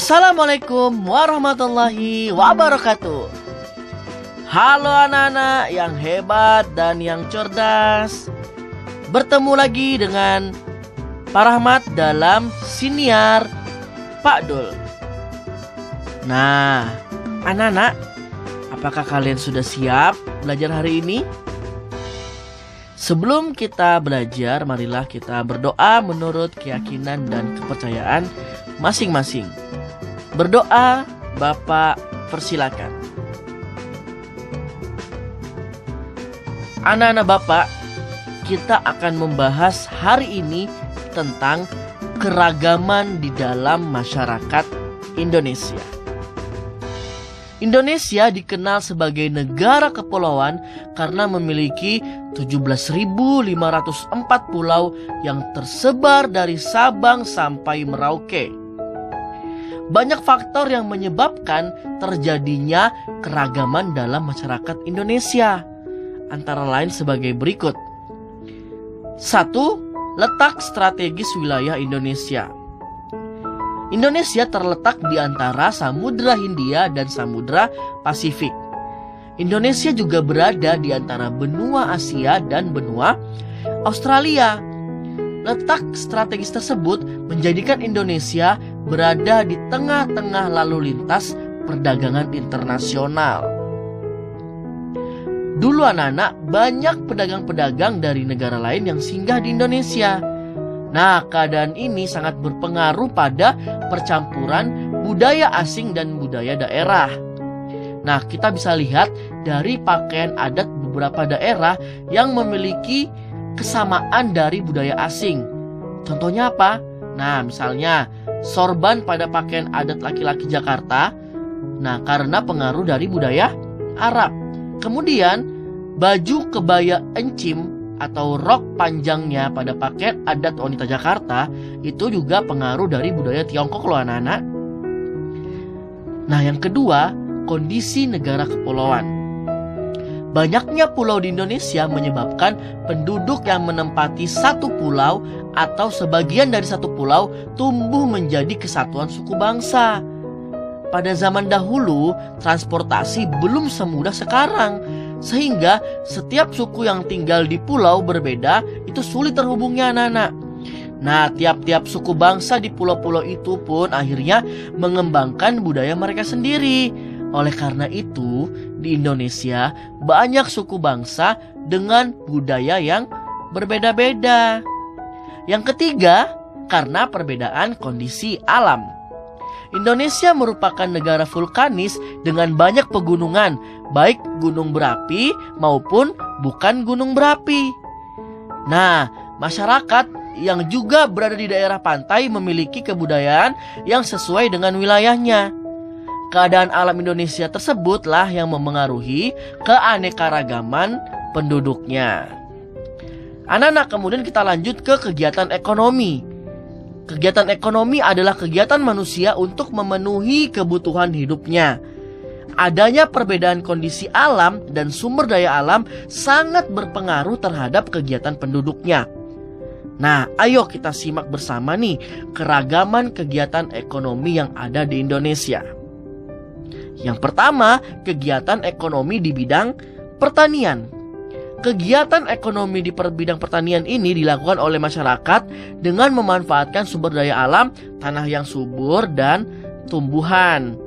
Assalamualaikum warahmatullahi wabarakatuh. Halo anak-anak yang hebat dan yang cerdas. Bertemu lagi dengan Pak Rahmat dalam siniar Pak Dul. Nah, anak-anak, apakah kalian sudah siap belajar hari ini? Sebelum kita belajar, marilah kita berdoa menurut keyakinan dan kepercayaan masing-masing. Berdoa, Bapak persilakan. Anak-anak Bapak, kita akan membahas hari ini tentang keragaman di dalam masyarakat Indonesia. Indonesia dikenal sebagai negara kepulauan karena memiliki 17.504 pulau yang tersebar dari Sabang sampai Merauke. Banyak faktor yang menyebabkan terjadinya keragaman dalam masyarakat Indonesia. Antara lain sebagai berikut. Satu, letak strategis wilayah Indonesia. Indonesia terletak di antara Samudra Hindia dan Samudra Pasifik. Indonesia juga berada di antara benua Asia dan benua Australia. Letak strategis tersebut menjadikan Indonesia berada di tengah-tengah lalu lintas perdagangan internasional. Dulu anak-anak banyak pedagang-pedagang dari negara lain yang singgah di Indonesia. Nah, keadaan ini sangat berpengaruh pada percampuran budaya asing dan budaya daerah. Nah, kita bisa lihat dari pakaian adat beberapa daerah yang memiliki kesamaan dari budaya asing. Contohnya apa? Nah, misalnya sorban pada pakaian adat laki-laki Jakarta. Nah, karena pengaruh dari budaya Arab. Kemudian, baju kebaya encim atau rok panjangnya pada paket adat wanita Jakarta itu juga pengaruh dari budaya Tiongkok loh anak-anak. Nah yang kedua, kondisi negara kepulauan. Banyaknya pulau di Indonesia menyebabkan penduduk yang menempati satu pulau atau sebagian dari satu pulau tumbuh menjadi kesatuan suku bangsa. Pada zaman dahulu, transportasi belum semudah sekarang sehingga setiap suku yang tinggal di pulau berbeda itu sulit terhubungnya anak-anak. Nah, tiap-tiap suku bangsa di pulau-pulau itu pun akhirnya mengembangkan budaya mereka sendiri. Oleh karena itu, di Indonesia banyak suku bangsa dengan budaya yang berbeda-beda. Yang ketiga, karena perbedaan kondisi alam. Indonesia merupakan negara vulkanis dengan banyak pegunungan, baik gunung berapi maupun bukan gunung berapi. Nah, masyarakat yang juga berada di daerah pantai memiliki kebudayaan yang sesuai dengan wilayahnya. Keadaan alam Indonesia tersebutlah yang memengaruhi keanekaragaman penduduknya. Anak-anak kemudian kita lanjut ke kegiatan ekonomi. Kegiatan ekonomi adalah kegiatan manusia untuk memenuhi kebutuhan hidupnya. Adanya perbedaan kondisi alam dan sumber daya alam sangat berpengaruh terhadap kegiatan penduduknya. Nah, ayo kita simak bersama nih keragaman kegiatan ekonomi yang ada di Indonesia. Yang pertama, kegiatan ekonomi di bidang pertanian. Kegiatan ekonomi di bidang pertanian ini dilakukan oleh masyarakat dengan memanfaatkan sumber daya alam, tanah yang subur, dan tumbuhan.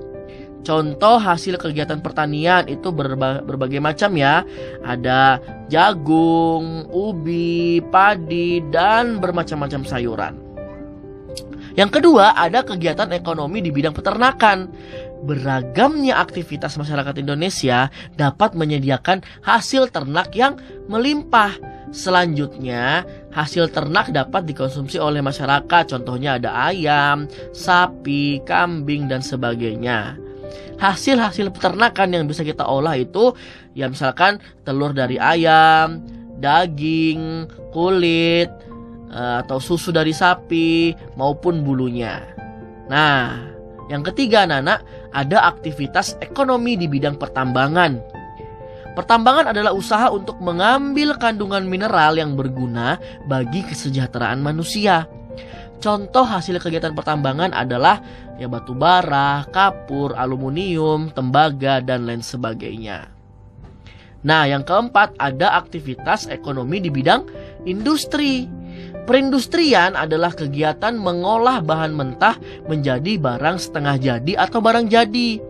Contoh hasil kegiatan pertanian itu berba berbagai macam ya. Ada jagung, ubi, padi, dan bermacam-macam sayuran. Yang kedua, ada kegiatan ekonomi di bidang peternakan beragamnya aktivitas masyarakat Indonesia dapat menyediakan hasil ternak yang melimpah. Selanjutnya, hasil ternak dapat dikonsumsi oleh masyarakat. Contohnya ada ayam, sapi, kambing, dan sebagainya. Hasil-hasil peternakan yang bisa kita olah itu ya misalkan telur dari ayam, daging, kulit, eh, atau susu dari sapi maupun bulunya. Nah, yang ketiga anak-anak ada aktivitas ekonomi di bidang pertambangan. Pertambangan adalah usaha untuk mengambil kandungan mineral yang berguna bagi kesejahteraan manusia. Contoh hasil kegiatan pertambangan adalah ya batu bara, kapur, aluminium, tembaga, dan lain sebagainya. Nah, yang keempat ada aktivitas ekonomi di bidang industri. Perindustrian adalah kegiatan mengolah bahan mentah menjadi barang setengah jadi atau barang jadi.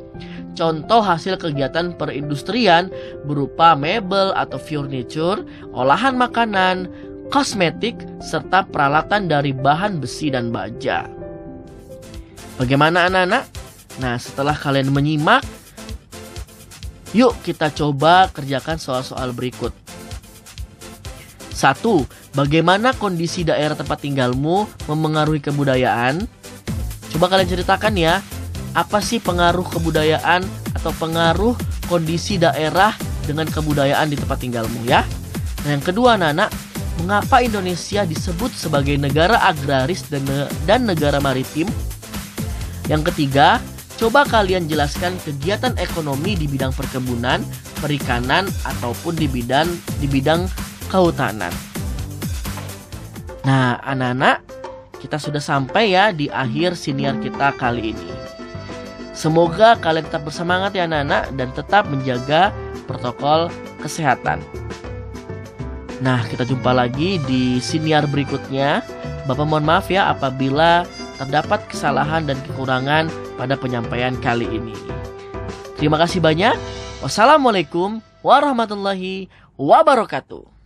Contoh hasil kegiatan perindustrian berupa mebel atau furniture, olahan makanan, kosmetik, serta peralatan dari bahan besi dan baja. Bagaimana anak-anak? Nah, setelah kalian menyimak, yuk kita coba kerjakan soal-soal berikut. Satu, bagaimana kondisi daerah tempat tinggalmu memengaruhi kebudayaan? Coba kalian ceritakan ya, apa sih pengaruh kebudayaan atau pengaruh kondisi daerah dengan kebudayaan di tempat tinggalmu ya? Nah, yang kedua anak-anak, mengapa Indonesia disebut sebagai negara agraris dan, dan negara maritim? Yang ketiga, coba kalian jelaskan kegiatan ekonomi di bidang perkebunan, perikanan, ataupun di bidang di bidang kehutanan. Nah, anak-anak, kita sudah sampai ya di akhir siniar kita kali ini. Semoga kalian tetap bersemangat ya anak-anak dan tetap menjaga protokol kesehatan. Nah, kita jumpa lagi di siniar berikutnya. Bapak mohon maaf ya apabila terdapat kesalahan dan kekurangan pada penyampaian kali ini. Terima kasih banyak. Wassalamualaikum warahmatullahi wabarakatuh.